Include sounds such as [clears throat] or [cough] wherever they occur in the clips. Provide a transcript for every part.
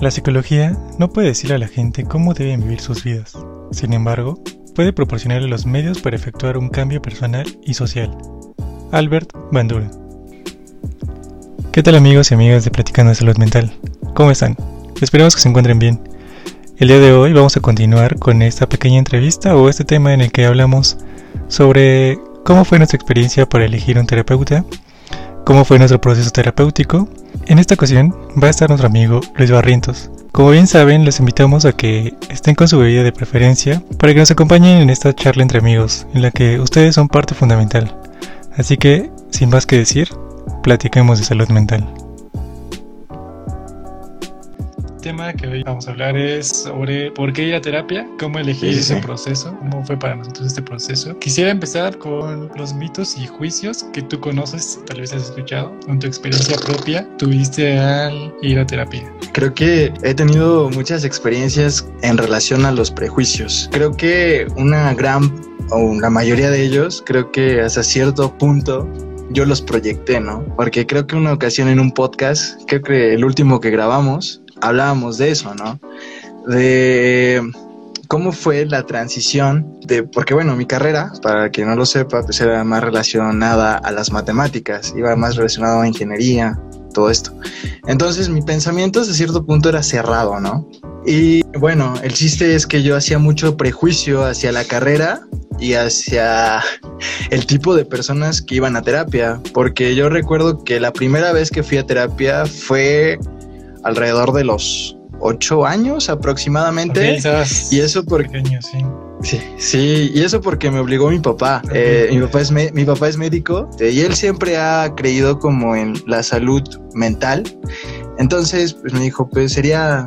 La psicología no puede decirle a la gente cómo deben vivir sus vidas. Sin embargo, puede proporcionarle los medios para efectuar un cambio personal y social. Albert Bandura. ¿Qué tal amigos y amigas de Platicando de Salud Mental? ¿Cómo están? Esperamos que se encuentren bien. El día de hoy vamos a continuar con esta pequeña entrevista o este tema en el que hablamos sobre cómo fue nuestra experiencia para elegir un terapeuta, cómo fue nuestro proceso terapéutico. En esta ocasión va a estar nuestro amigo Luis Barrientos. Como bien saben, les invitamos a que estén con su bebida de preferencia para que nos acompañen en esta charla entre amigos, en la que ustedes son parte fundamental. Así que, sin más que decir, platiquemos de salud mental tema que hoy vamos a hablar es sobre por qué ir a terapia, cómo elegir ese proceso, cómo fue para nosotros este proceso. Quisiera empezar con los mitos y juicios que tú conoces, tal vez has escuchado, con tu experiencia propia, tuviste al ir a terapia. Creo que he tenido muchas experiencias en relación a los prejuicios. Creo que una gran o la mayoría de ellos, creo que hasta cierto punto yo los proyecté, ¿no? Porque creo que una ocasión en un podcast, creo que el último que grabamos, hablábamos de eso, ¿no? De cómo fue la transición de, porque bueno, mi carrera, para quien no lo sepa, pues era más relacionada a las matemáticas, iba más relacionado a ingeniería, todo esto. Entonces mi pensamiento hasta cierto punto era cerrado, ¿no? Y bueno, el chiste es que yo hacía mucho prejuicio hacia la carrera y hacia el tipo de personas que iban a terapia, porque yo recuerdo que la primera vez que fui a terapia fue alrededor de los ocho años aproximadamente. y eso porque... sí. sí. y eso porque me obligó mi papá. Eh, mi, papá es mi papá es médico eh, y él siempre ha creído como en la salud mental. Entonces, pues me dijo, pues sería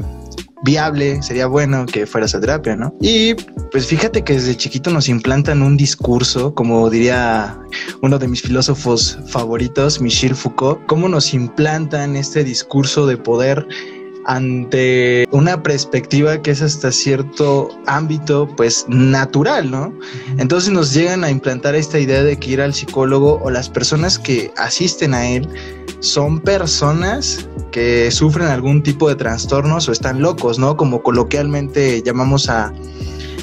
viable, sería bueno que fueras a terapia, ¿no? Y pues fíjate que desde chiquito nos implantan un discurso, como diría uno de mis filósofos favoritos, Michel Foucault, cómo nos implantan este discurso de poder ante una perspectiva que es hasta cierto ámbito pues natural, ¿no? Entonces nos llegan a implantar esta idea de que ir al psicólogo o las personas que asisten a él son personas que sufren algún tipo de trastornos o están locos, ¿no? Como coloquialmente llamamos a,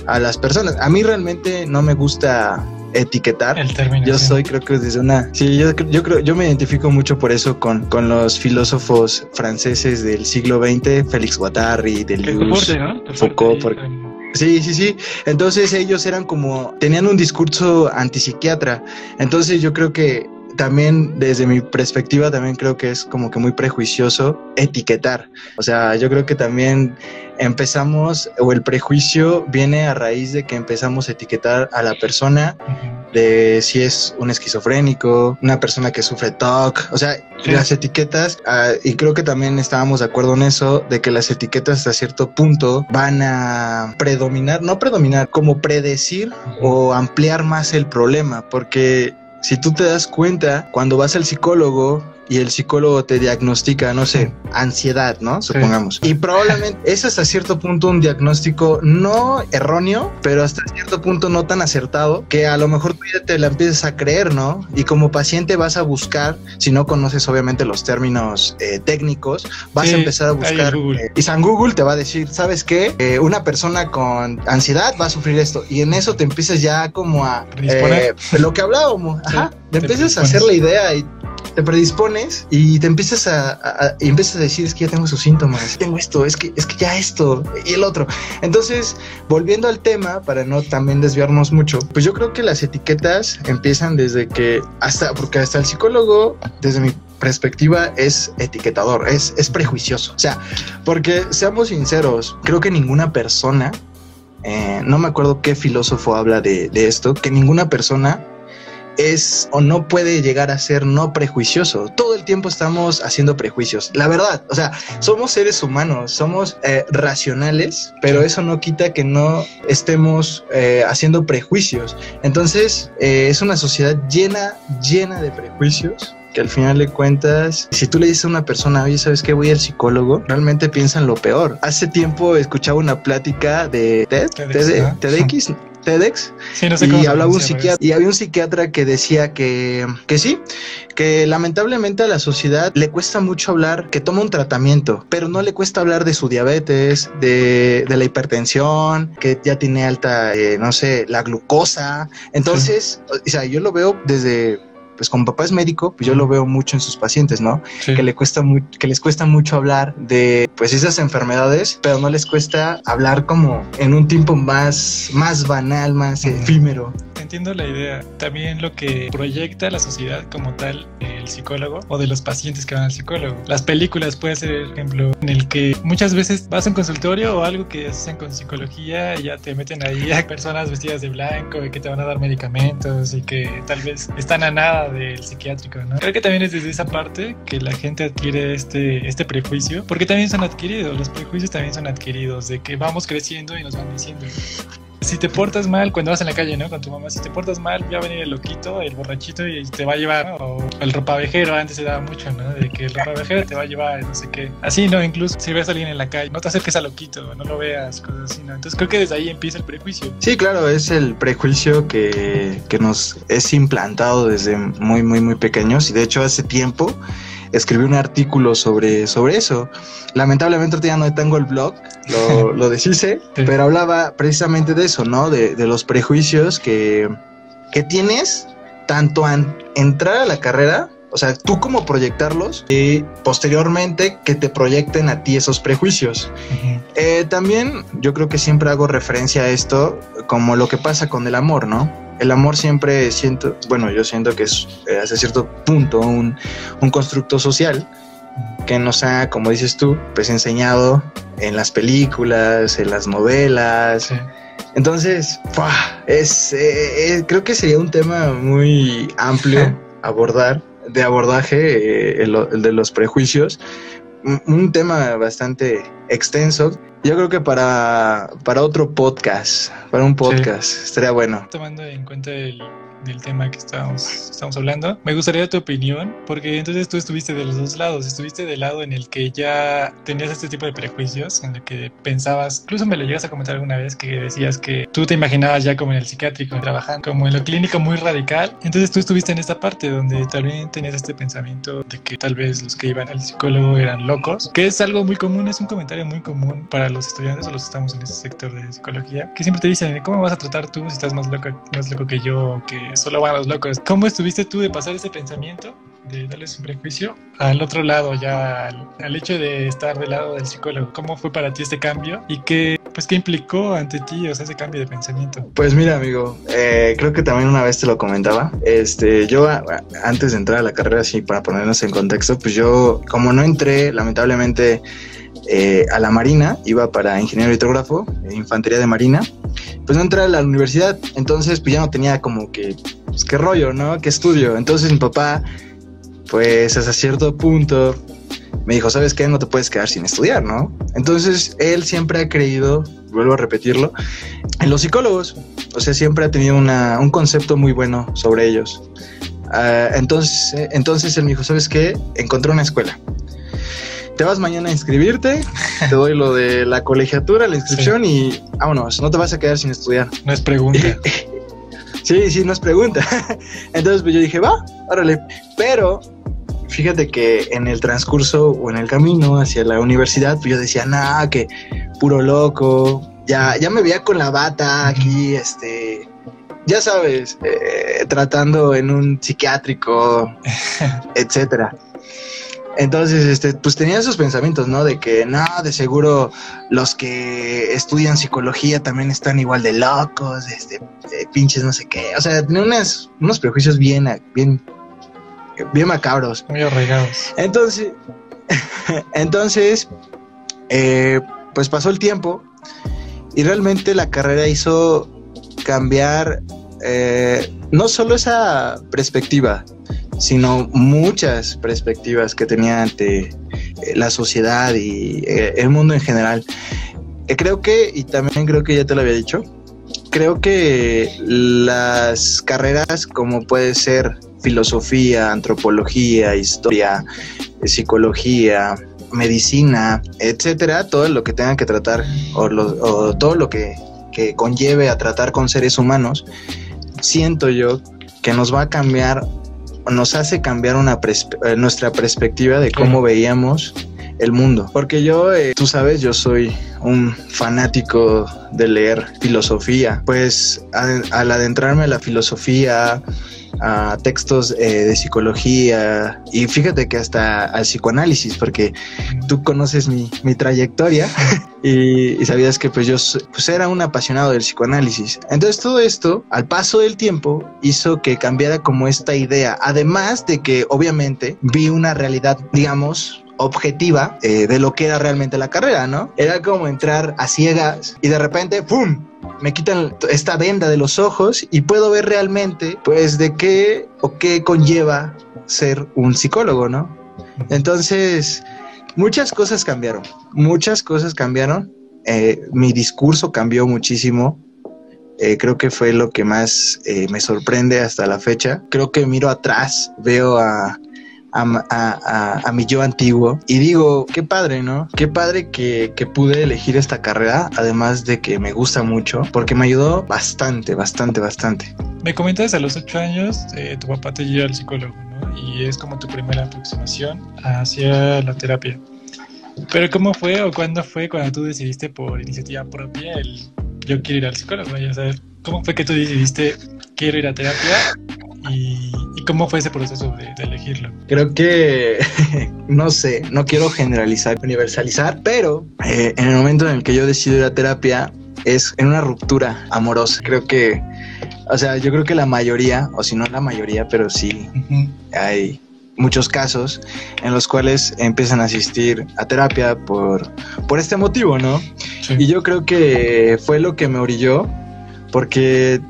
a las personas. A mí realmente no me gusta etiquetar. El término, yo soy, creo que desde una. Sí, yo, yo creo, yo me identifico mucho por eso con, con los filósofos franceses del siglo XX, Félix Guattari, Deleuze, ¿no? Foucault. Sí, sí, sí. Entonces ellos eran como, tenían un discurso antipsiquiatra. Entonces yo creo que también desde mi perspectiva también creo que es como que muy prejuicioso etiquetar. O sea, yo creo que también empezamos o el prejuicio viene a raíz de que empezamos a etiquetar a la persona de si es un esquizofrénico, una persona que sufre TOC, o sea, las etiquetas, ah, y creo que también estábamos de acuerdo en eso, de que las etiquetas hasta cierto punto van a predominar, no predominar, como predecir o ampliar más el problema, porque si tú te das cuenta, cuando vas al psicólogo y el psicólogo te diagnostica, no sé, ansiedad, ¿no? Supongamos. Y probablemente [laughs] es hasta cierto punto un diagnóstico no erróneo, pero hasta cierto punto no tan acertado, que a lo mejor tú ya te la empiezas a creer, ¿no? Y como paciente vas a buscar, si no conoces obviamente los términos eh, técnicos, vas a empezar a buscar. Eh, y San Google te va a decir, ¿sabes qué? Eh, una persona con ansiedad va a sufrir esto. Y en eso te empiezas ya como a... lo que hablábamos, ajá, te, empiezas a hacer la idea y te predispones y te empiezas a, y empiezas a decir es que ya tengo esos síntomas, tengo esto, es que es que ya esto y el otro. Entonces, volviendo al tema para no también desviarnos mucho, pues yo creo que las etiquetas empiezan desde que hasta porque hasta el psicólogo desde mi perspectiva es etiquetador, es, es prejuicioso. O sea, porque seamos sinceros, creo que ninguna persona, eh, no me acuerdo qué filósofo habla de, de esto, que ninguna persona es o no puede llegar a ser no prejuicioso. Todo el tiempo estamos haciendo prejuicios. La verdad, o sea, somos seres humanos, somos eh, racionales, pero eso no quita que no estemos eh, haciendo prejuicios. Entonces, eh, es una sociedad llena, llena de prejuicios que al final de cuentas, si tú le dices a una persona, oye, ¿sabes qué? Voy al psicólogo, realmente piensan lo peor. Hace tiempo escuchaba una plática de TED, TEDx, TEDx Sí, no sé y hablaba un psiquiatra y había un psiquiatra que decía que, que sí, que lamentablemente a la sociedad le cuesta mucho hablar que toma un tratamiento, pero no le cuesta hablar de su diabetes, de, de la hipertensión, que ya tiene alta, eh, no sé, la glucosa. Entonces, o sea, yo lo veo desde pues como papá es médico, pues yo lo veo mucho en sus pacientes, ¿no? Sí. Que le cuesta mu- que les cuesta mucho hablar de pues esas enfermedades, pero no les cuesta hablar como en un tiempo más más banal, más efímero. Entiendo la idea. También lo que proyecta la sociedad como tal, el psicólogo o de los pacientes que van al psicólogo. Las películas puede ser el ejemplo en el que muchas veces vas a un consultorio o algo que hacen con psicología y ya te meten ahí a personas vestidas de blanco y que te van a dar medicamentos y que tal vez están a nada del psiquiátrico, ¿no? Creo que también es desde esa parte que la gente adquiere este, este prejuicio, porque también son adquiridos, los prejuicios también son adquiridos, de que vamos creciendo y nos van diciendo si te portas mal cuando vas en la calle, ¿no? Con tu mamá, si te portas mal, va a venir el loquito, el borrachito y te va a llevar, ¿no? O el ropavejero, antes se daba mucho, ¿no? De que el ropavejero te va a llevar, no sé qué. Así, ¿no? Incluso si ves a alguien en la calle, no te acerques al loquito, no lo veas, cosas así, ¿no? Entonces creo que desde ahí empieza el prejuicio. Sí, claro, es el prejuicio que, que nos es implantado desde muy, muy, muy pequeños. Y de hecho, hace tiempo escribí un artículo sobre, sobre eso. Lamentablemente, ya no tengo el blog, lo, [laughs] lo deshice, Sí. pero hablaba precisamente de eso, ¿no? De, de los prejuicios que, que tienes tanto al entrar a la carrera. O sea, tú como proyectarlos y posteriormente que te proyecten a ti esos prejuicios. Eh, también yo creo que siempre hago referencia a esto como lo que pasa con el amor, ¿no? El amor siempre siento, bueno, yo siento que es eh, hasta cierto punto un, un constructo social que nos ha, como dices tú, pues enseñado en las películas, en las novelas. Sí. Entonces, es, eh, eh, creo que sería un tema muy amplio abordar, de abordaje, eh, el, el de los prejuicios un tema bastante extenso. Yo creo que para, para otro podcast, para un podcast, estaría bueno. Tomando en cuenta el, del tema que estábamos, estamos hablando, me gustaría tu opinión, porque entonces tú estuviste de los dos lados, estuviste del lado en el que ya tenías este tipo de prejuicios, en el que pensabas, incluso me lo llegas a comentar alguna vez, que decías que tú te imaginabas ya como en el psiquiátrico, trabajando como en lo clínico muy radical, entonces tú estuviste en esta parte donde también tenías este pensamiento de que tal vvez los que iban al psicólogo eran locos, que es algo muy común, es un comentario muy común para los estudiantes o los que estamos en ese sector de psicología, que siempre te dicen, ¿cómo vas a tratar tú si estás más loco, más loco que yo, que solo van los locos? ¿Cómo estuviste tú de pasar ese pensamiento, de darles un prejuicio, al otro lado, ya al, al hecho de estar del lado del psicólogo? ¿Cómo fue para ti este cambio y qué, pues, qué implicó ante ti, o sea, ese cambio de pensamiento? Pues mira, amigo, eh, creo que también una vez te lo comentaba. Este, yo antes de entrar a la carrera, así para ponernos en contexto, pues yo, como no entré, lamentablemente, eh, a la Marina, iba para ingeniero hidrógrafo, eh, infantería de Marina, pues no entré a la universidad, entonces pues ya no tenía como que, pues qué rollo, ¿no? ¿Qué estudio? Entonces mi papá, pues hasta cierto punto, me dijo, ¿sabes qué? No te puedes quedar sin estudiar, ¿no? Entonces él siempre ha creído, vuelvo a repetirlo, en los psicólogos. O sea, siempre ha tenido una- un concepto muy bueno sobre ellos. Ah, entonces, eh, entonces él me dijo, ¿sabes qué? Encontré una escuela. Te vas mañana a inscribirte, te doy lo de la colegiatura, la inscripción y vámonos, no te vas a quedar sin estudiar. No es pregunta. [laughs] Sí, sí, no es pregunta. [laughs] Entonces pues yo dije, va, órale. Pero fíjate que en el transcurso o en el camino hacia la universidad, pues yo decía, nah, que puro loco. Ya, ya me veía con la bata aquí, este, ya sabes, eh, tratando en un psiquiátrico, [laughs] etcétera. Entonces, este, pues tenía esos pensamientos, ¿no? De que, no, de seguro los que estudian psicología también están igual de locos, este, eh, pinches no sé qué. O sea, tenía unas, unos prejuicios bien, bien, bien macabros. Muy arraigados. Entonces, [laughs] entonces, eh, pues pasó el tiempo y realmente la carrera hizo cambiar eh, no solo esa perspectiva, sino muchas perspectivas que tenía ante eh, la sociedad y eh, el mundo en general. Eh, creo que, y también creo que ya te lo había dicho, creo que las carreras como puede ser filosofía, antropología, historia, psicología, medicina, etcétera, todo lo que tenga que tratar o todo lo que, que conlleve a tratar con seres humanos, siento yo que nos va a cambiar, nos hace cambiar una eh, nuestra perspectiva de cómo veíamos el mundo. Porque yo, eh, tú sabes, yo soy un fanático de leer filosofía. Pues al adentrarme a la filosofía, a textos eh, de psicología y fíjate que hasta al psicoanálisis, porque tú conoces mi, trayectoria [laughs] y, sabías que pues yo pues era un apasionado del psicoanálisis. Entonces todo esto, al paso del tiempo, hizo que cambiara como esta idea, además de que obviamente vi una realidad, digamos, objetiva eh, de lo que era realmente la carrera, ¿no? Era como entrar a ciegas y de repente, ¡pum! Me quitan esta venda de los ojos y puedo ver realmente, pues, de qué o qué conlleva ser un psicólogo, ¿no? Entonces, muchas cosas cambiaron, muchas cosas cambiaron. Eh, mi discurso cambió muchísimo. Eh, creo que fue lo que más me sorprende hasta la fecha. Creo que miro atrás, veo a, a, mi yo antiguo y digo, qué padre, ¿no? Qué padre que, pude elegir esta carrera, además de que me gusta mucho, porque me ayudó bastante, bastante, bastante. Me comentas a los ocho años, eh, tu papá te lleva al psicólogo, ¿no? Y es como tu primera aproximación hacia la terapia. Pero ¿cómo fue o cuándo fue cuando tú decidiste por iniciativa propia el yo quiero ir al psicólogo? Ya sabes, ¿cómo fue que tú decidiste quiero ir a terapia y ¿Y cómo fue ese proceso de, elegirlo? Creo que, [laughs] no sé, no quiero generalizar, universalizar, pero eh, en el momento en el que yo decido ir a terapia es en una ruptura amorosa. Creo que, o sea, yo creo que la mayoría, o si no la mayoría, pero sí hay muchos casos en los cuales empiezan a asistir a terapia por, por este motivo, ¿no? Y yo creo que fue lo que me orilló, porque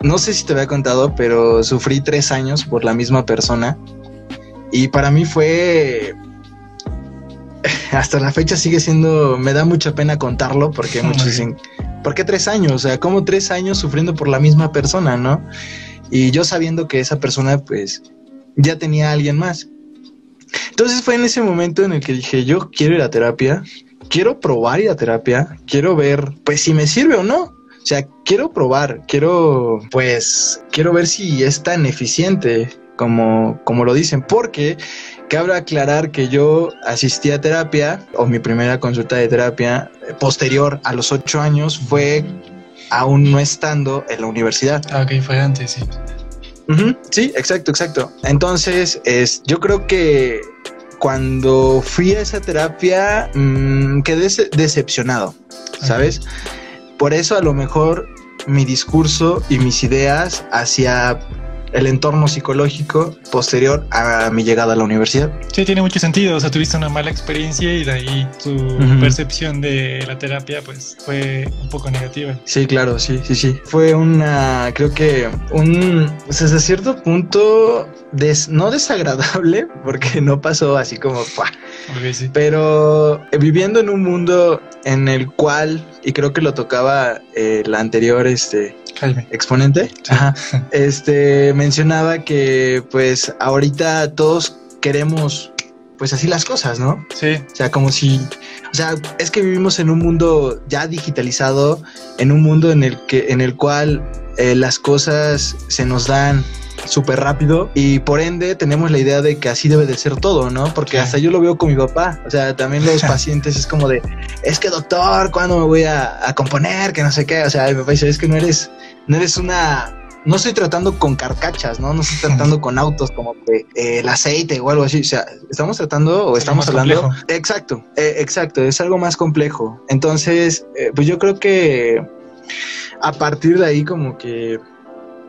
no sé si te había contado, pero sufrí tres años por la misma persona. Y para mí fue. [laughs] Hasta la fecha sigue siendo. Me da mucha pena contarlo porque muchos dicen. ¿Por qué tres años? O sea, como tres años sufriendo por la misma persona, no? Y yo sabiendo que esa persona, pues, ya tenía a alguien más. Entonces fue en ese momento en el que dije, yo quiero ir a terapia, quiero probar ir a terapia, quiero ver, pues, si me sirve o no. O sea, quiero probar, quiero, pues, quiero ver si es tan eficiente como, como lo dicen, porque cabe aclarar que yo asistí a terapia, o mi primera consulta de terapia eh, posterior a los ocho años fue aún no estando en la universidad. Ah, ok, fue antes, sí. sí, exacto, exacto. Entonces, es, yo creo que cuando fui a esa terapia mmm, quedé decepcionado, ¿sabes? Por eso a lo mejor mi discurso y mis ideas hacia el entorno psicológico posterior a mi llegada a la universidad. Sí, tiene mucho sentido. O sea, tuviste una mala experiencia y de ahí tu percepción de la terapia pues fue un poco negativa. Sí, claro, sí, sí, sí. Fue una, creo que un, o sea, hasta cierto punto, des, no desagradable, [laughs] porque no pasó así como, pero eh, viviendo en un mundo en el cual, y creo que lo tocaba eh, la anterior este, exponente, [laughs] este, mencionaba que pues ahorita todos queremos pues así las cosas, ¿no? Sí. O sea, como si, o sea, es que vivimos en un mundo ya digitalizado, en un mundo en el que, en el cual eh, las cosas se nos dan súper rápido y por ende tenemos la idea de que así debe de ser todo, ¿no? Porque hasta yo lo veo con mi papá, o sea, también los [laughs] pacientes es como de, es que doctor, ¿cuándo me voy a, componer? Que no sé qué, o sea, mi papá dice, es que no eres, no eres una, no estoy tratando con carcachas, ¿no? No estoy tratando con autos como que eh, el aceite o algo así. O sea, estamos tratando o estamos hablando. Exacto, eh, exacto, es algo más complejo. Entonces, eh, pues yo creo que a partir de ahí, como que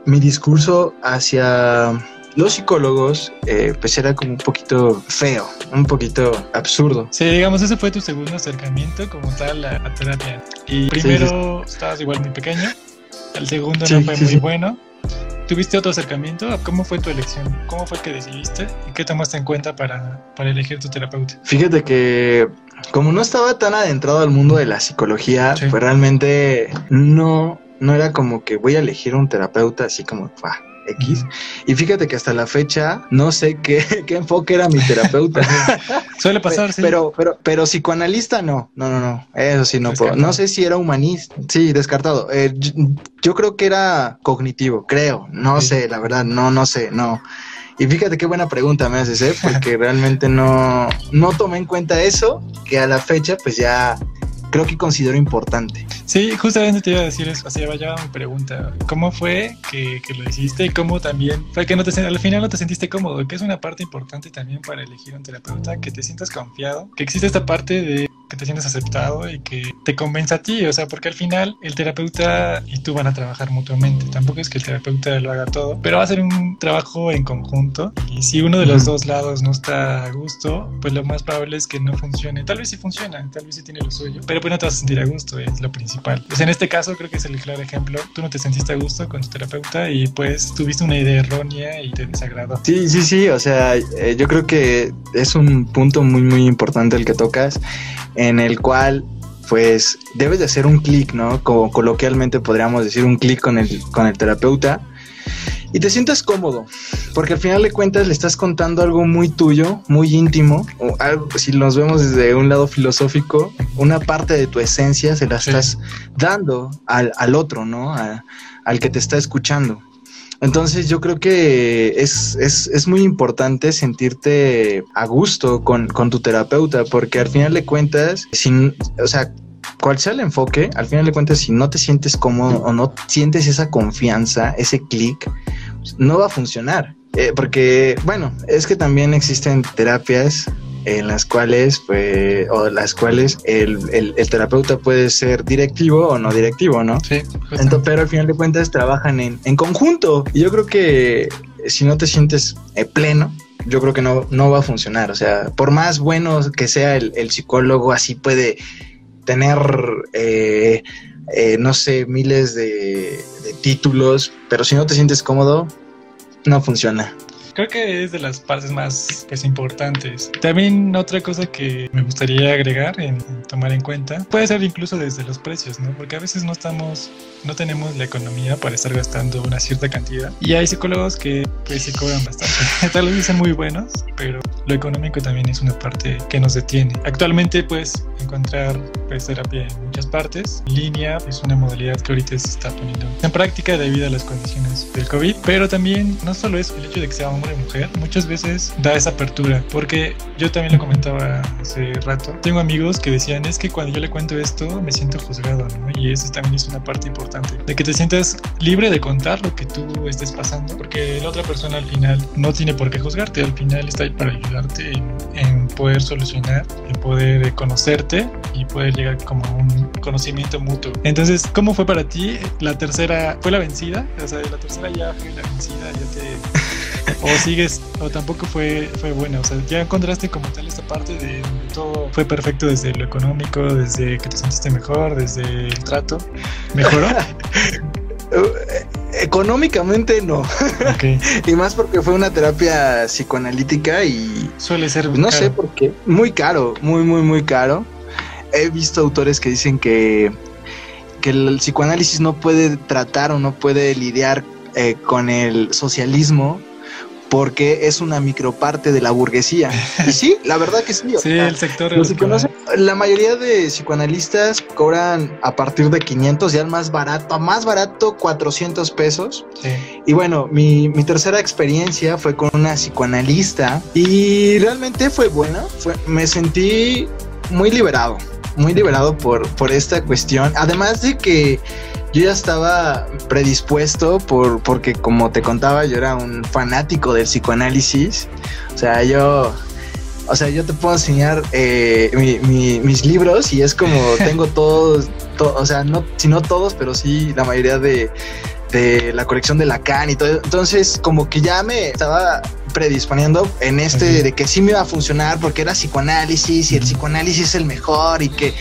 mi discurso hacia los psicólogos, eh, pues era como un poquito feo, un poquito absurdo. Sí, digamos, ese fue tu segundo acercamiento como tal a, terapia. Y primero estabas igual muy pequeño, el segundo no fue muy bueno. ¿Tuviste otro acercamiento? ¿Cómo fue tu elección? ¿Cómo fue que decidiste? ¿Y qué tomaste en cuenta para, para elegir tu terapeuta? Fíjate que como no estaba tan adentrado al mundo de la psicología, pues realmente no no era como que voy a elegir un terapeuta así como, X. Y fíjate que hasta la fecha no sé qué, [laughs] qué enfoque era mi terapeuta. [laughs] Suele pasar, sí. Pero, pero, pero psicoanalista no, no, no, no, eso sí no puedo. No sé si era humanista, sí, descartado. Eh, yo, creo que era cognitivo, creo, no sé, la verdad, no, no sé, no. Y fíjate qué buena pregunta me haces, ¿eh? [laughs] Porque realmente no, no tomé en cuenta eso, que a la fecha pues ya creo que considero importante. Sí, justamente te iba a decir eso, así vaya mi pregunta. ¿Cómo fue que, que, lo hiciste y cómo también fue que no te, al final no te sentiste cómodo? Que es una parte importante también para elegir un terapeuta, que te sientas confiado, que existe esta parte de que te sientes aceptado y que te convenza a ti, o sea, porque al final el terapeuta y tú van a trabajar mutuamente, tampoco es que el terapeuta lo haga todo, pero va a ser un trabajo en conjunto y si uno de los dos lados no está a gusto, pues lo más probable es que no funcione, tal vez sí funciona, tal vez sí tiene lo suyo, pero pues no te vas a sentir a gusto, es lo principal. Pues en este caso creo que es el claro ejemplo, tú no te sentiste a gusto con tu terapeuta y pues tuviste una idea errónea y te desagradó. Sí, sí, sí, o sea, eh, yo creo que es un punto muy, muy importante el que tocas en el cual pues debes de hacer un clic, ¿no? Como coloquialmente podríamos decir un clic con el, con el terapeuta y te sientas cómodo, porque al final de cuentas le estás contando algo muy tuyo, muy íntimo, o algo, si nos vemos desde un lado filosófico, una parte de tu esencia se la estás dando al, al, otro, ¿no? al que te está escuchando. Entonces yo creo que es, es, es muy importante sentirte a gusto con, con, tu terapeuta, porque al final de cuentas, sin, o sea, cual sea el enfoque, al final de cuentas, si no te sientes cómodo o no sientes esa confianza, ese clic, no va a funcionar. Eh, porque, bueno, es que también existen terapias en las cuales, pues, o las cuales el, el, terapeuta puede ser directivo o no directivo, ¿no? Sí. Entonces, pero al final de cuentas trabajan en, en conjunto. Y yo creo que si no te sientes eh, pleno, yo creo que no, no va a funcionar. O sea, por más bueno que sea el, el psicólogo, así puede tener, eh, eh, no sé, miles de, de títulos, pero si no te sientes cómodo, no funciona creo que es de las partes más pues, importantes. También otra cosa que me gustaría agregar en, tomar en cuenta puede ser incluso desde los precios, ¿no? Porque a veces no estamos, no tenemos la economía para estar gastando una cierta cantidad y hay psicólogos que pues se cobran bastante. [laughs] Tal vez dicen muy buenos, pero lo económico también es una parte que nos detiene. Actualmente puedes encontrar pues, terapia en muchas partes. Línea es una modalidad que ahorita se está poniendo en práctica debido a las condiciones del COVID, pero también no solo es el hecho de que sea hombre mujer, muchas veces da esa apertura, porque yo también lo comentaba hace rato, tengo amigos que decían, es que cuando yo le cuento esto me siento juzgado, ¿no? Y eso también es una parte importante, de que te sientas libre de contar lo que tú estés pasando, porque la otra persona al final no tiene por qué juzgarte, al final está ahí para ayudarte en, en poder solucionar, en poder conocerte y poder llegar como a un conocimiento mutuo. Entonces, ¿cómo fue para ti? ¿La tercera fue la vencida? O sea, la tercera ya fue la vencida, ya te [laughs] o sigues, o tampoco fue, fue buena. O sea, ya encontraste como tal esta parte de todo fue perfecto desde lo económico, desde que te sentiste mejor, desde el trato. ¿Mejoró? [laughs] Económicamente no. [laughs] y más porque fue una terapia psicoanalítica y. Suele ser. No sé por qué. Muy caro, muy, muy, muy caro. He visto autores que dicen que, que el psicoanálisis no puede tratar o no puede lidiar eh, con el socialismo porque es una microparte de la burguesía. [laughs] Y sí, la verdad que sí. sí, el sector. la mayoría de psicoanalistas cobran a partir de 500, ya el más barato, más barato 400 pesos. Sí. Y bueno, mi, mi, tercera experiencia fue con una psicoanalista y realmente fue buena. Fue, me sentí muy liberado, muy liberado por, por esta cuestión. Además de que yo ya estaba predispuesto por, porque como te contaba, yo era un fanático del psicoanálisis. O sea, yo, o sea, yo te puedo enseñar eh, mis libros y es como [laughs] tengo todos, o sea, no, si no todos, pero sí la mayoría de, de la colección de Lacan y todo. Entonces, como que ya me estaba predisponiendo en este de que sí me iba a funcionar porque era psicoanálisis y el psicoanálisis es el mejor y que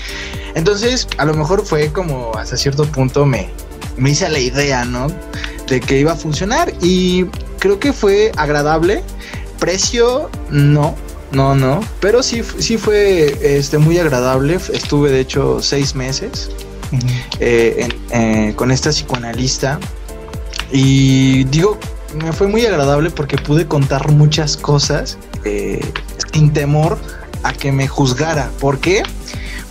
entonces, a lo mejor fue como hasta cierto punto me, me hice la idea, ¿no? De que iba a funcionar y creo que fue agradable. Precio, no, no, no. Pero sí, sí fue este, muy agradable. Estuve, de hecho, seis meses eh, eh, con esta psicoanalista. Y digo, me fue muy agradable porque pude contar muchas cosas eh, sin temor a que me juzgara. ¿Por qué?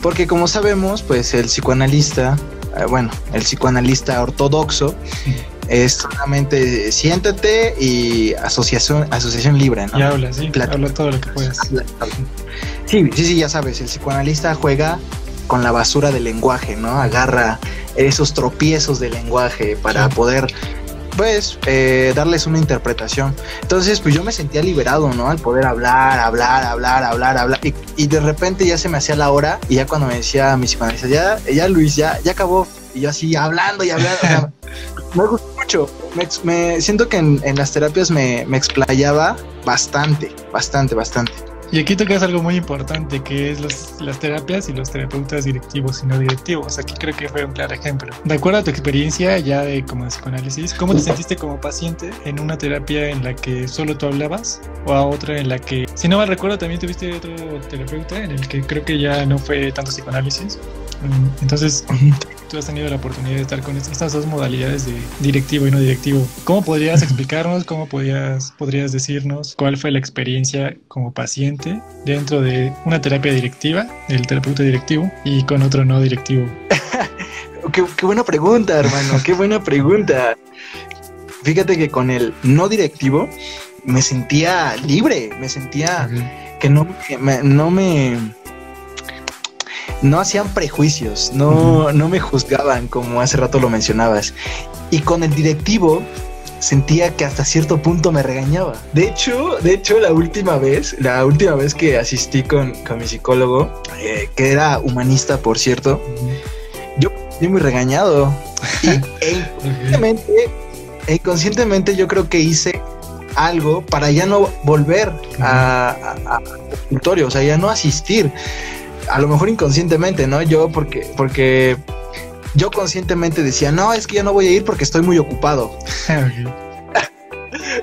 Porque como sabemos, pues el psicoanalista, eh, bueno, el psicoanalista ortodoxo es solamente siéntate y asociación, asociación libre, ¿no? Y habla, sí, habla todo lo que puedas. Sí, sí, sí, ya sabes, el psicoanalista juega con la basura del lenguaje, ¿no? Agarra esos tropiezos del lenguaje para poder pues eh, darles una interpretación. Entonces, pues yo me sentía liberado, ¿no? Al poder hablar, hablar, hablar, hablar, hablar. Y, de repente ya se me hacía la hora y ya cuando me decía mi psicoanalista, ya, ya Luis, ya, ya acabó. Y yo así hablando y hablando. [laughs] me gustó mucho. Me, siento que en, las terapias me, me explayaba bastante, bastante, bastante. Y aquí tocas algo muy importante, que es las terapias y los terapeutas directivos y no directivos. Aquí creo que fue un claro ejemplo. De acuerdo a tu experiencia ya de como de psicoanálisis, ¿cómo te sentiste como paciente en una terapia en la que solo tú hablabas o a otra en la que, si no mal recuerdo, también tuviste otro terapeuta en el que creo que ya no fue tanto psicoanálisis? Mm, entonces, [clears throat] tú has tenido la oportunidad de estar con estas dos modalidades de directivo y no directivo. ¿Cómo podrías explicarnos, cómo podrías, podrías decirnos cuál fue la experiencia como paciente dentro de una terapia directiva, el terapeuta directivo, y con otro no directivo? [laughs] qué, buena pregunta, hermano, qué buena pregunta. Fíjate que con el no directivo me sentía libre, me sentía que no, no me no hacían prejuicios, no, no me juzgaban como hace rato lo mencionabas. Y con el directivo sentía que hasta cierto punto me regañaba. De hecho, de hecho, la última vez, la última vez que asistí con, mi psicólogo, eh, que era humanista, por cierto, yo fui muy regañado. Y [laughs] e inconscientemente, e inconscientemente yo creo que hice algo para ya no volver a, consultorio, o sea, ya no asistir a lo mejor inconscientemente, ¿no? Yo porque, porque yo conscientemente decía, no, es que ya no voy a ir porque estoy muy ocupado. [laughs]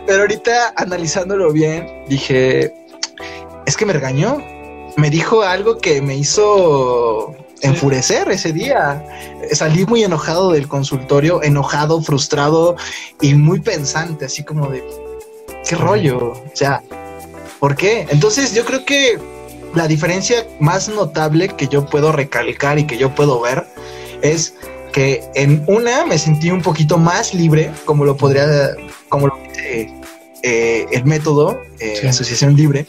Pero ahorita analizándolo bien, dije, es que me regañó. Me dijo algo que me hizo enfurecer ese día. Salí muy enojado del consultorio, enojado, frustrado y muy pensante, así como de, ¿qué rollo? O sea, ¿por qué? Entonces yo creo que la diferencia más notable que yo puedo recalcar y que yo puedo ver es que en una me sentí un poquito más libre, como lo podría, como lo dice eh, el método, eh, asociación libre,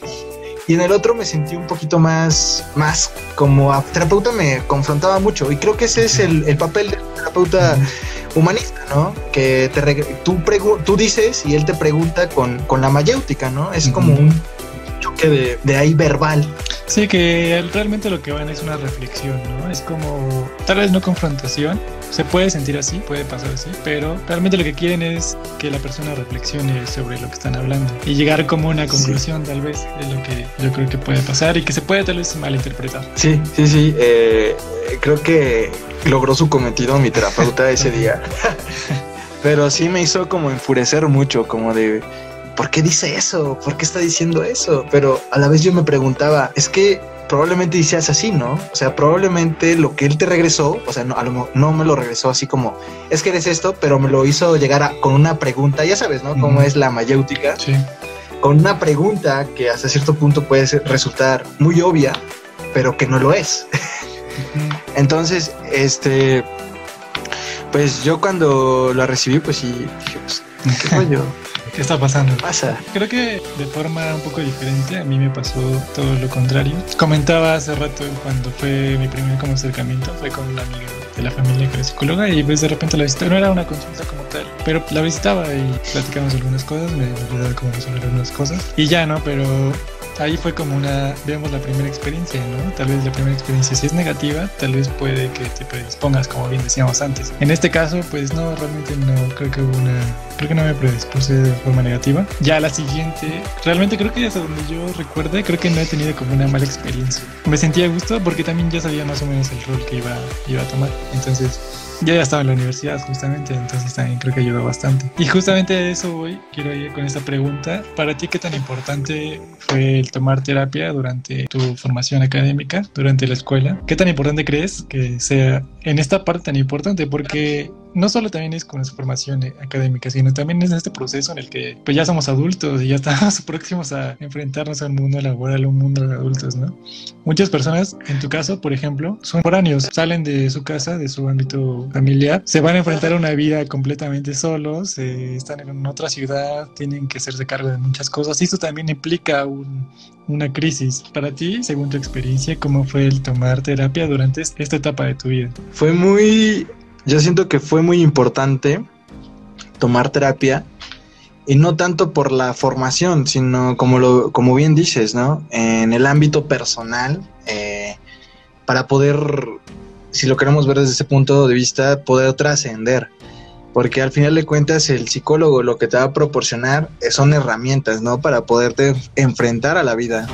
y en el otro me sentí un poquito más, más como a terapeuta me confrontaba mucho, y creo que ese es el, papel del terapeuta humanista, ¿no? Que te tú, tú dices y él te pregunta con, con la mayéutica, ¿no? Es como un choque de, de ahí verbal. Sí, que realmente lo que van es una reflexión, ¿no? Es como, tal vez no confrontación, se puede sentir así, puede pasar así, pero realmente lo que quieren es que la persona reflexione sobre lo que están hablando y llegar como una conclusión, tal vez, es lo que yo creo que puede pasar y que se puede tal vez malinterpretar. Sí, sí, sí, eh, creo que logró su cometido mi terapeuta ese día, [laughs] pero sí me hizo como enfurecer mucho, como de ¿por qué dice eso? ¿Por qué está diciendo eso? Pero a la vez yo me preguntaba, es que probablemente decías así, ¿no? O sea, probablemente lo que él te regresó, o sea, no, a lo, no me lo regresó así como, es que eres esto, pero me lo hizo llegar con una pregunta, ya sabes, ¿no? Cómo es la mayéutica. Sí. Con una pregunta que hasta cierto punto puede resultar muy obvia, pero que no lo es. Entonces, este, pues yo cuando la recibí, pues sí, dije, pues, ¿qué [laughs] yo? ¿Qué está pasando? Pasa. Creo que de forma un poco diferente, a mí me pasó todo lo contrario. Comentaba hace rato cuando fue mi primer como acercamiento, fue con una amiga de la familia que era psicóloga y pues de repente la visitaba, no era una consulta como tal, pero la visitaba y platicamos algunas cosas, me ayudaba como resolver algunas cosas y ya, ¿no? Pero ahí fue como una, digamos, la primera experiencia, ¿no? Tal vez la primera experiencia, si es negativa, tal vez puede que te predispongas, como bien decíamos antes. En este caso, pues no, realmente no, creo que hubo una, creo que no me predispuse de forma negativa. Ya la siguiente, realmente creo que hasta donde yo recuerde, creo que no he tenido como una mala experiencia. Me sentía a gusto porque también ya sabía más o menos el rol que iba, iba a tomar. Entonces, ya ya estaba en la universidad justamente, entonces también creo que ayudó bastante. Y justamente a eso voy, quiero ir con esta pregunta. Para ti, ¿qué tan importante fue el tomar terapia durante tu formación académica, durante la escuela? ¿Qué tan importante crees que sea en esta parte tan importante, porque no solo también es con su formación eh, académica, sino también es en este proceso en el que pues ya somos adultos y ya [laughs] estamos próximos a enfrentarnos al mundo laboral, un mundo de adultos, ¿no? Muchas personas, en tu caso, por ejemplo, son foráneos, salen de su casa, de su ámbito familiar, se van a enfrentar a una vida completamente solos, eh, están en otra ciudad, tienen que hacerse cargo de muchas cosas y esto también implica una crisis. Para ti, según tu experiencia, ¿cómo fue el tomar terapia durante esta etapa de tu vida? Fue muy yo siento que fue muy importante tomar terapia y no tanto por la formación, sino como, lo, como bien dices, ¿no? En el ámbito personal, eh, para poder, si lo queremos ver desde ese punto de vista, poder trascender. Porque al final de cuentas el psicólogo lo que te va a proporcionar son herramientas, ¿no? Para poderte enfrentar a la vida.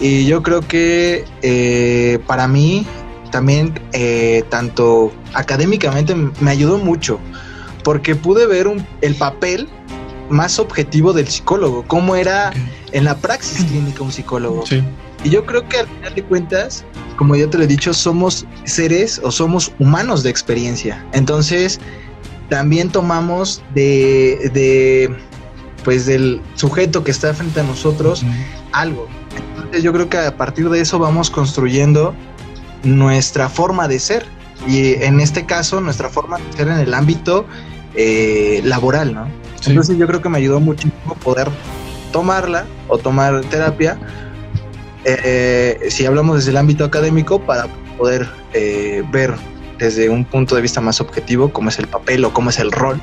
Y yo creo que eh, para mí también eh, tanto académicamente me ayudó mucho porque pude ver el papel más objetivo del psicólogo, cómo era en la praxis clínica un psicólogo. Y yo creo que al final de cuentas, como ya te lo he dicho, somos seres o somos humanos de experiencia. Entonces, también tomamos de, de pues del sujeto que está frente a nosotros algo. Entonces, yo creo que a partir de eso vamos construyendo nuestra forma de ser. Y en este caso, nuestra forma de ser en el ámbito eh, laboral, ¿no? Entonces yo creo que me ayudó muchísimo poder tomarla o tomar terapia, eh, si hablamos desde el ámbito académico, para poder eh, ver desde un punto de vista más objetivo cómo es el papel o cómo es el rol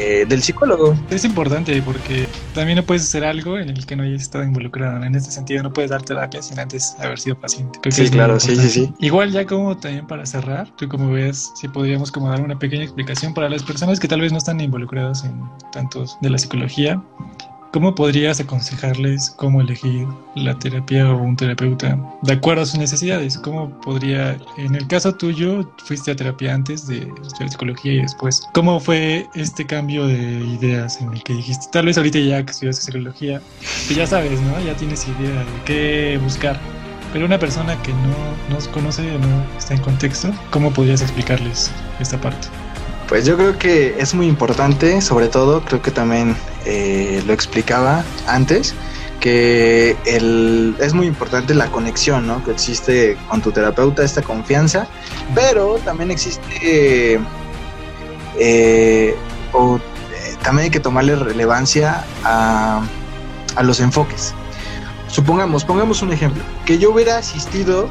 eh, del psicólogo. Es importante porque también no puedes hacer algo en el que no hayas estado involucrado. En este sentido, no puedes dar terapia sin antes haber sido paciente. sí, claro, sí, sí, sí. Igual ya como también para cerrar, tú como ves, si podríamos como dar una pequeña explicación para las personas que tal vez no están involucradas en tantos de la psicología ¿Cómo podrías aconsejarles cómo elegir la terapia o un terapeuta de acuerdo a sus necesidades? ¿Cómo podría, en el caso tuyo, fuiste a terapia antes de estudiar psicología y después? ¿Cómo fue este cambio de ideas en el que dijiste, tal vez ahorita ya que estudias psicología, que ya sabes, ¿no? Ya tienes idea de qué buscar. Pero una persona que no nos conoce, no está en contexto, ¿cómo podrías explicarles esta parte? Pues yo creo que es muy importante, sobre todo, creo que también eh, lo explicaba antes, que el, es muy importante la conexión ¿no? que existe con tu terapeuta, esta confianza, pero también existe, eh, o eh, también hay que tomarle relevancia a, a los enfoques. Supongamos, pongamos un ejemplo, que yo hubiera asistido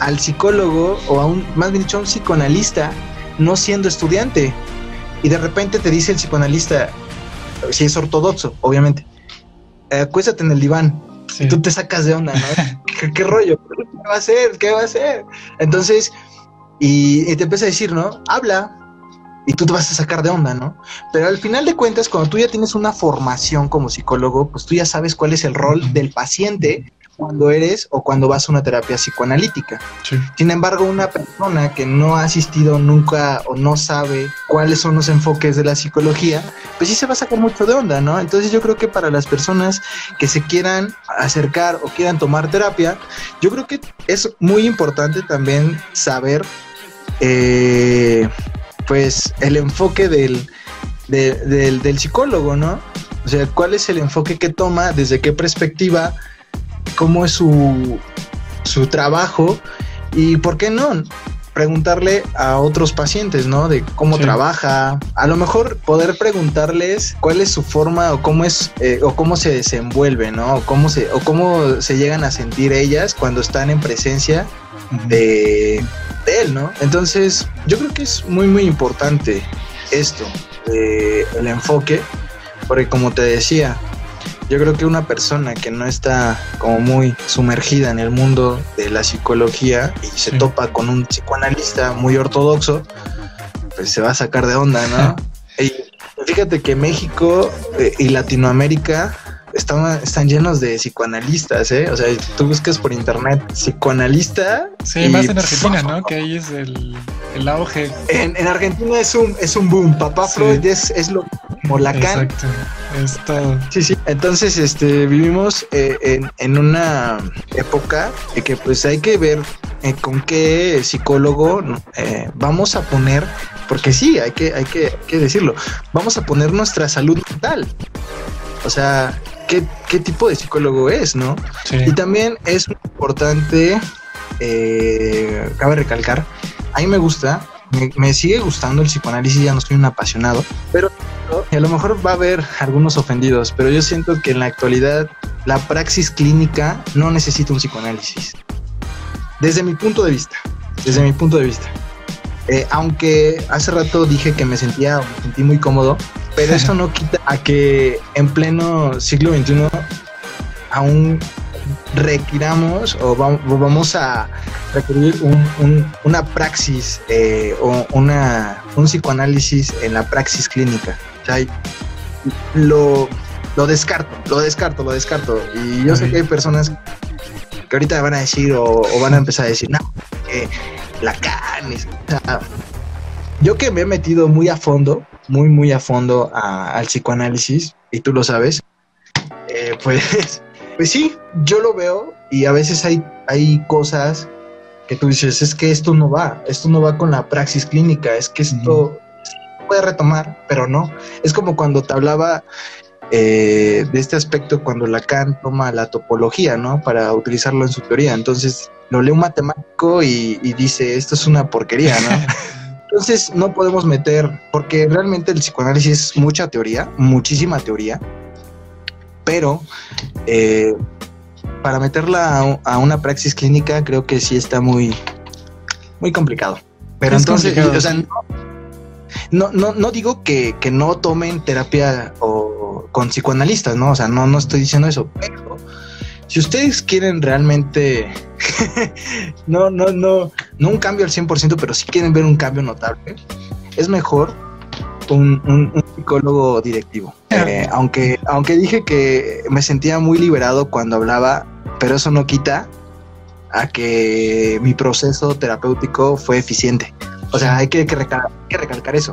al psicólogo o a un, más bien dicho, a un psicoanalista no siendo estudiante. Y de repente te dice el psicoanalista, si es ortodoxo, obviamente, eh, acuéstate en el diván. Y tú te sacas de onda, ¿no? [laughs] ¿Qué, rollo? ¿Qué va a hacer? ¿Qué va a hacer? Entonces, y, te empieza a decir, ¿no? Habla, y tú te vas a sacar de onda, ¿no? Pero al final de cuentas, cuando tú ya tienes una formación como psicólogo, pues tú ya sabes cuál es el rol del paciente cuando eres o cuando vas a una terapia psicoanalítica. Sin embargo, una persona que no ha asistido nunca o no sabe cuáles son los enfoques de la psicología, pues sí se va a sacar mucho de onda, ¿no? Entonces yo creo que para las personas que se quieran acercar o quieran tomar terapia, yo creo que es muy importante también saber, eh, pues, el enfoque del, del, del psicólogo, ¿no? O sea, cuál es el enfoque que toma, desde qué perspectiva, cómo es su, su trabajo y por qué no preguntarle a otros pacientes, ¿no? De cómo trabaja, a lo mejor poder preguntarles cuál es su forma o cómo es eh, o cómo se desenvuelve, ¿no? O cómo se o cómo se llegan a sentir ellas cuando están en presencia de, él, ¿no? Entonces, yo creo que es muy muy importante esto, el enfoque, porque como te decía, yo creo que una persona que no está como muy sumergida en el mundo de la psicología y se topa con un psicoanalista muy ortodoxo, pues se va a sacar de onda, ¿no? [laughs] y fíjate que México eh, y Latinoamérica están, están llenos de psicoanalistas, ¿eh? O sea, tú buscas por internet psicoanalista. Sí, más en Argentina, ¿no? [laughs] Que ahí es el, el auge. En, en, Argentina es un, es un boom. Papá Freud es, es lo como Lacan. Exacto, Sí, sí. Entonces, este, vivimos eh, en, en, una época de que pues hay que ver eh, con qué psicólogo eh, vamos a poner, porque sí, hay que, hay que, decirlo, vamos a poner nuestra salud mental. O sea, ¿qué, tipo de psicólogo es, no? Y también es importante, eh, cabe recalcar, a mí me gusta, me, sigue gustando el psicoanálisis, ya no soy un apasionado, pero a lo mejor va a haber algunos ofendidos, pero yo siento que en la actualidad la praxis clínica no necesita un psicoanálisis. Desde mi punto de vista, desde mi punto de vista. Eh, aunque hace rato dije que me sentía, me sentí muy cómodo, pero [laughs] eso no quita a que en pleno siglo XXI aún requiramos o vamos a requerir una praxis eh, o una, un psicoanálisis en la praxis clínica. O sea, lo, lo descarto, lo descarto, lo descarto. Y yo sé que hay personas que ahorita van a decir o, van a empezar a decir, no, que la carne. yo que me he metido muy a fondo, muy, muy a fondo al psicoanálisis, y tú lo sabes, eh, pues, [laughs] pues sí, yo lo veo y a veces hay, hay cosas que tú dices, es que esto no va, esto no va con la praxis clínica, es que esto puede retomar, pero no. Es como cuando te hablaba eh, de este aspecto cuando Lacan toma la topología, ¿no? Para utilizarlo en su teoría. Entonces lo lee un matemático y, dice, esto es una porquería, ¿no? [laughs] Entonces no podemos meter, porque realmente el psicoanálisis es mucha teoría, muchísima teoría, pero eh, para meterla a, una praxis clínica creo que sí está muy, muy complicado. Pero entonces, o sea, no, no, no, digo que, que no tomen terapia o con psicoanalistas, ¿no? O sea, no, no estoy diciendo eso, pero si ustedes quieren realmente, [laughs] no, no, no, no un cambio al 100%, pero si quieren ver un cambio notable, es mejor un, psicólogo directivo. Eh, aunque, aunque dije que me sentía muy liberado cuando hablaba, pero eso no quita a que mi proceso terapéutico fue eficiente. O sea, hay que, recalcar, eso.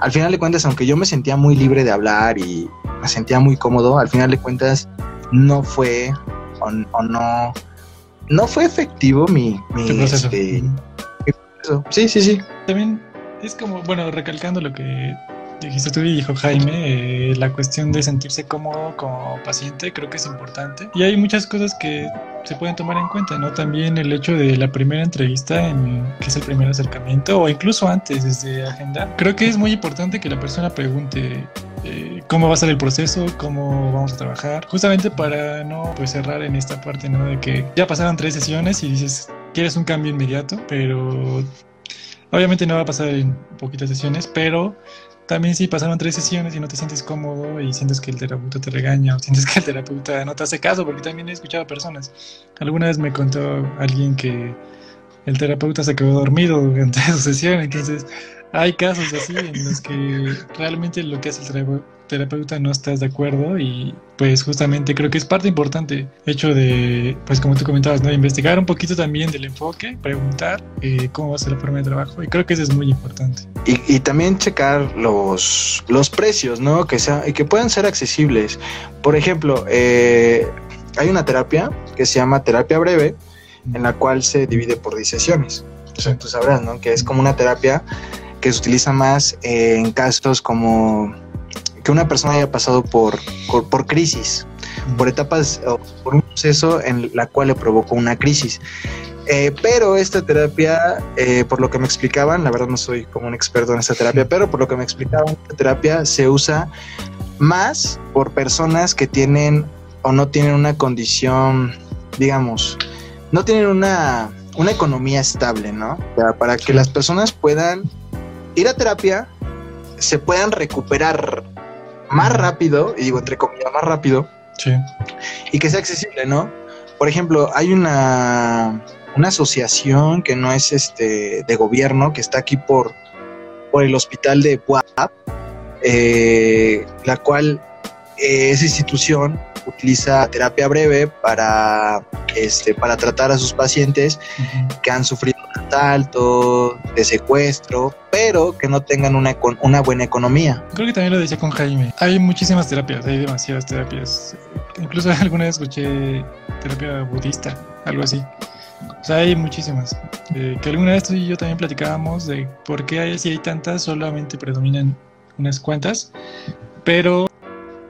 Al final de cuentas, aunque yo me sentía muy libre de hablar y me sentía muy cómodo, al final de cuentas no fue o, no no fue efectivo mi, proceso. Este, sí, sí, sí. También es como, bueno, recalcando lo que dijiste tú y dijo Jaime, eh, la cuestión de sentirse cómodo como paciente creo que es importante. Y hay muchas cosas que se pueden tomar en cuenta, ¿no? También el hecho de la primera entrevista, en, que es el primer acercamiento, o incluso antes, desde agenda. Creo que es muy importante que la persona pregunte eh, cómo va a ser el proceso, cómo vamos a trabajar, justamente para no pues, cerrar en esta parte, ¿no? De que ya pasaron tres sesiones y dices, quieres un cambio inmediato, pero obviamente no va a pasar en poquitas sesiones, pero también si pasaron tres sesiones y no te sientes cómodo y sientes que el terapeuta te regaña o sientes que el terapeuta no te hace caso, porque también he escuchado a personas. Alguna vez me contó alguien que el terapeuta se quedó dormido durante [laughs] su sesión, entonces hay casos así en los que realmente lo que hace el terapeuta no estás de acuerdo y pues justamente creo que es parte importante hecho de, pues como tú comentabas, ¿no? investigar un poquito también del enfoque, preguntar eh, cómo va a ser la forma de trabajo y creo que eso es muy importante. Y, también checar los, los precios, ¿no? Que, sea, que puedan ser accesibles. Por ejemplo, eh, hay una terapia que se llama terapia breve, en la cual se divide por 10 sesiones. Entonces, tú sabrás, ¿no? Que es como una terapia que se utiliza más en casos como que una persona haya pasado por, por, crisis, por etapas o por un proceso en la cual le provocó una crisis. Eh, pero esta terapia, eh, por lo que me explicaban, la verdad no soy como un experto en esta terapia, pero por lo que me explicaban, esta terapia se usa más por personas que tienen o no tienen una condición, digamos, no tienen una, una economía estable, ¿no? para que las personas puedan ir a terapia, se puedan recuperar más rápido, y digo entre comillas, más rápido, sí. y que sea accesible, ¿no? Por ejemplo, hay una, una asociación que no es este de gobierno, que está aquí por, por el hospital de Puap, eh, la cual eh, esa institución utiliza terapia breve para, este, para tratar a sus pacientes que han sufrido asalto, de secuestro, pero que no tengan una, una buena economía. Creo que también lo decía con Jaime. Hay muchísimas terapias, hay demasiadas terapias. Incluso [laughs] alguna vez escuché terapia budista, algo así. O sea, hay muchísimas. Eh, que alguna vez tú y yo también platicábamos de por qué hay, si hay tantas, solamente predominan unas cuantas. Pero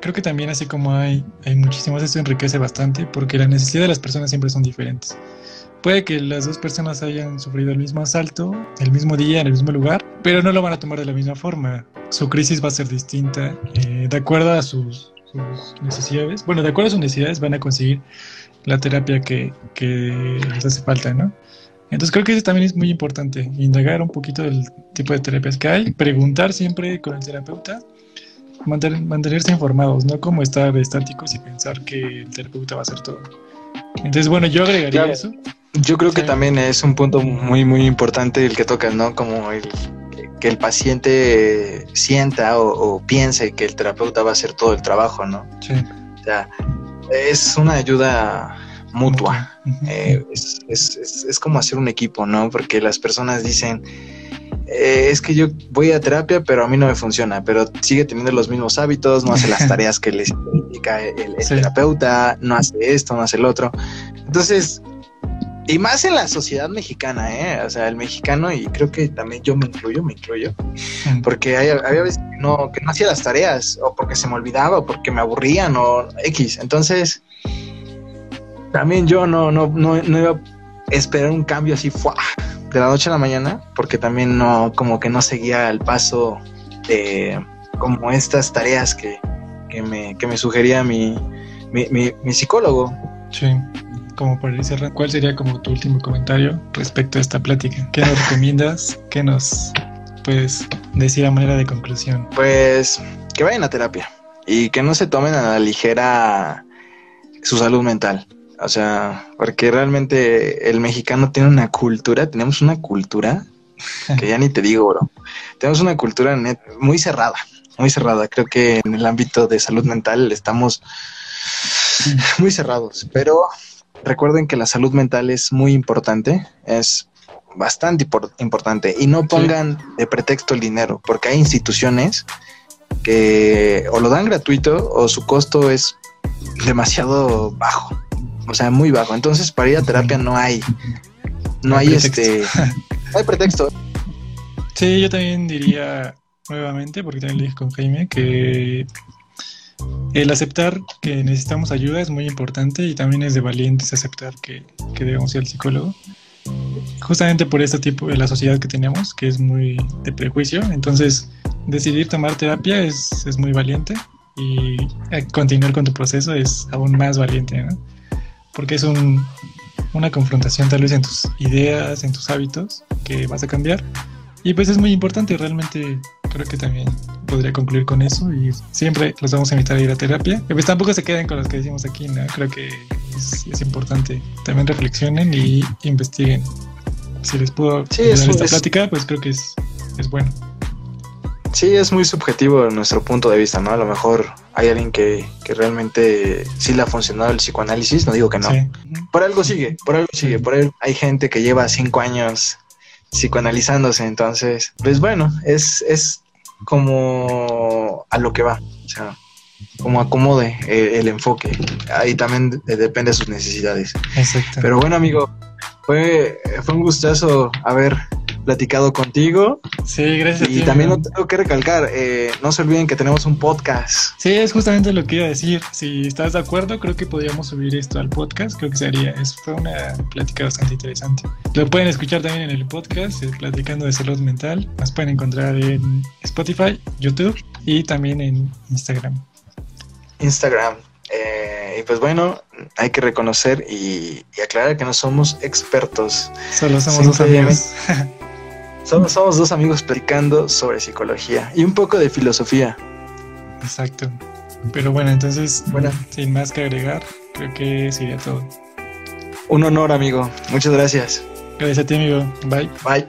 creo que también así como hay, hay muchísimas, esto enriquece bastante porque la necesidad de las personas siempre son diferentes. Puede que las dos personas hayan sufrido el mismo asalto, el mismo día, en el mismo lugar, pero no lo van a tomar de la misma forma. Su crisis va a ser distinta, eh, de acuerdo a sus, sus, necesidades. Bueno, de acuerdo a sus necesidades van a conseguir la terapia que, que les hace falta, ¿no? Entonces creo que eso también es muy importante, indagar un poquito del tipo de terapias que hay, preguntar siempre con el terapeuta, mantenerse informados, no como estar estáticos y pensar que el terapeuta va a hacer todo. Entonces, bueno, yo agregaría eso. Yo creo que también es un punto muy, muy importante el que tocas, ¿no? Como el que el paciente sienta o, piense que el terapeuta va a hacer todo el trabajo, ¿no? Sí. O sea, es una ayuda mutua. Eh, es, es, es, como hacer un equipo, ¿no? Porque las personas dicen, eh, es que yo voy a terapia, pero a mí no me funciona, pero sigue teniendo los mismos hábitos, no hace las [laughs] tareas que le indica el, terapeuta, no hace esto, no hace el otro. Entonces, y más en la sociedad mexicana, ¿eh? O sea, el mexicano, y creo que también yo me incluyo, me incluyo, porque hay, había veces que no, que no hacía las tareas, o porque se me olvidaba, o porque me aburrían, o X. Entonces, también yo no, no, no, no iba a esperar un cambio así de la noche a la mañana, porque también no, como que no seguía el paso de como estas tareas que, que, me, que me sugería mi, mi, mi, mi psicólogo. Sí como para ir cerrando, ¿cuál sería como tu último comentario respecto a esta plática? ¿Qué nos recomiendas? ¿Qué nos puedes decir a manera de conclusión? Pues que vayan a terapia y que no se tomen a la ligera su salud mental. O sea, porque realmente el mexicano tiene una cultura, tenemos una cultura [laughs] que ya ni te digo, bro. Tenemos una cultura muy cerrada, muy cerrada. Creo que en el ámbito de salud mental estamos muy cerrados, pero Recuerden que la salud mental es muy importante, es bastante importante y no pongan de pretexto el dinero, porque hay instituciones que o lo dan gratuito o su costo es demasiado bajo, o sea, muy bajo. Entonces, para ir a terapia no hay, no, hay, este, [laughs] no hay pretexto. Sí, yo también diría nuevamente, porque también le dije con Jaime, que el aceptar que necesitamos ayuda es muy importante y también es de valientes aceptar que, debemos ir al psicólogo. Justamente por este tipo de la sociedad que tenemos, que es muy de prejuicio. Entonces, decidir tomar terapia es, es muy valiente y eh, continuar con tu proceso es aún más valiente. Porque es un, una confrontación tal vez en tus ideas, en tus hábitos que vas a cambiar. Y pues es muy importante, realmente creo que también podría concluir con eso y siempre los vamos a invitar a ir a terapia. Y pues tampoco se queden con los que decimos aquí, ¿no? Creo que es, importante. También reflexionen y investiguen. Si les puedo sí, esta plática, pues creo que es, es bueno. Sí, es muy subjetivo nuestro punto de vista, ¿no? A lo mejor hay alguien que, que realmente sí le ha funcionado el psicoanálisis, no digo que no. Por algo sigue, por algo sigue, por ahí hay gente que lleva cinco años psicoanalizándose, entonces, pues bueno, es, es como a lo que va, o sea, como acomode el, enfoque. Ahí también depende de sus necesidades. Exacto. Pero bueno, amigo, fue, fue un gustazo haber platicado contigo. Sí, gracias. Y también lo tengo que recalcar, eh, no se olviden que tenemos un podcast. Sí, es justamente lo que iba a decir. Si estás de acuerdo, creo que podríamos subir esto al podcast. Creo que sería, es, fue una plática bastante interesante. Lo pueden escuchar también en el podcast, eh, Platicando de Salud Mental. Nos pueden encontrar en Spotify, YouTube y también en Instagram. Instagram. Eh, y pues bueno, hay que reconocer y, aclarar que no somos expertos. Solo somos dos amigos. [laughs] Somos, somos dos amigos platicando sobre psicología y un poco de filosofía. Exacto. Pero bueno, entonces, bueno. sin más que agregar, creo que sería todo. Un honor, amigo. Muchas gracias. Gracias a ti, amigo. Bye. Bye.